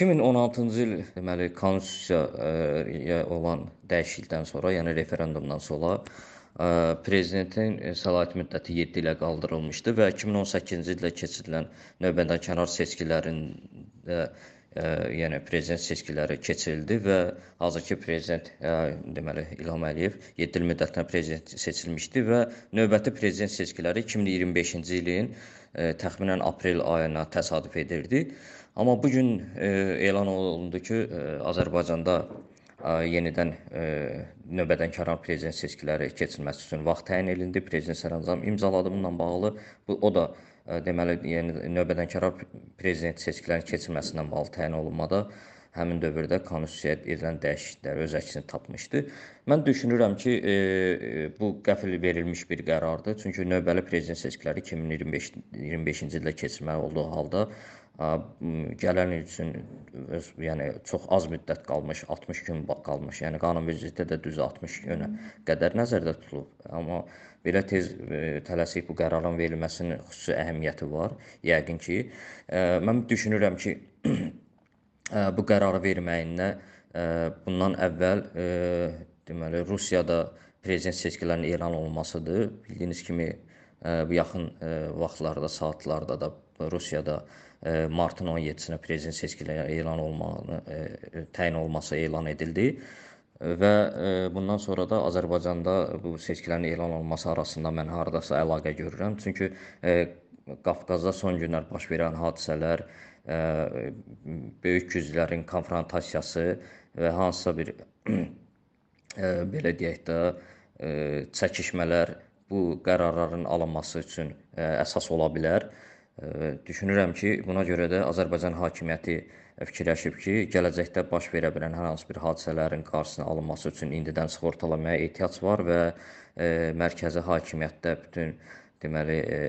2016-cı il deməli konstitusiyaya olan dəyişiklikdən sonra, yəni referendumdan sonra ə, prezidentin səlahiyyət müddəti 7 ilə qaldırılmışdı və 2018-ci ildə keçirilən növbədənkənar seçkilərində ə, yəni prezident seçkiləri keçirildi və hazırki prezident ə, deməli İlham Əliyev 7 il müddətinə prezident seçilmişdi və növbəti prezident seçkiləri 2025-ci ilin ə, təxminən aprel ayına təsadüf edirdi. Amma bu gün elan olundu ki, e, Azərbaycanda yenidən növbədənkənar prezident seçkiləri keçirilməsi üçün vaxt təyin edildi. Prezident sərəncam imzaladı bununla bağlı. Bu o da deməli yəni növbədənkənar prezident seçkilərinin keçirilməsindən bağlı təyin olunmada həmin dövrdə konstitusiyaya edilən dəyişikliklər öz əksini tapmışdı. Mən düşünürəm ki, e, bu qəfil verilmiş bir qərardır. Çünki növbəli prezident seçkiləri 2025 25-ci ildə keçirməli olduğu halda gələn il üçün öz, yəni çox az müddət qalmış, 60 gün qalmış. Yəni qanunvericilikdə də düz 60 günə qədər nəzərdə tutulub. Amma belə tez e, tələsik bu qərarın verilməsinin xüsusi əhəmiyyəti var. Yəqin ki, e, mən düşünürəm ki, e, bu qərarı verməyinə bundan əvvəl deməli Rusiyada prezident seçkilərinin elan olunmasıdır. Bildiyiniz kimi bu yaxın vaxtlarda, saatlarda da Rusiyada martın 17-sinə prezident seçkiləri elan olmağını təyin olması elan edildi və bundan sonra da Azərbaycanda bu seçkilərin elan olunması arasında mən hardasa əlaqə görürəm. Çünki Qafqazda son günlər baş verən hadisələr, böyük güclərin konfrontasiyası və hansısa bir belə deyək də çəkişmələr bu qərarların alınması üçün əsas ola bilər. Düşünürəm ki, buna görə də Azərbaycan hakimiyyəti fikirləşib ki, gələcəkdə baş verə bilən hər hansı bir hadisələrin qarşısının alınması üçün indidən sığortalamaya ehtiyac var və e, mərkəzi hakimiyyətdə bütün deməli e,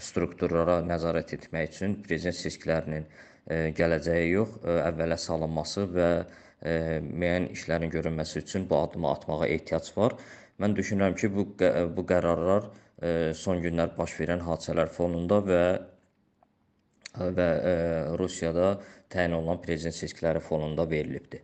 strukturlara nəzarət etmək üçün prezident seçkilərinin e, gələcəyi yox, e, əvvələ salınması və müəyyən işlərin görünməsi üçün bu addımı atmağa ehtiyac var. Mən düşünürəm ki, bu bu qərarlar son günlər baş verən hadisələr fonunda və və Rusiyada təyin olunan prezident seçkiləri fonunda verilibdir.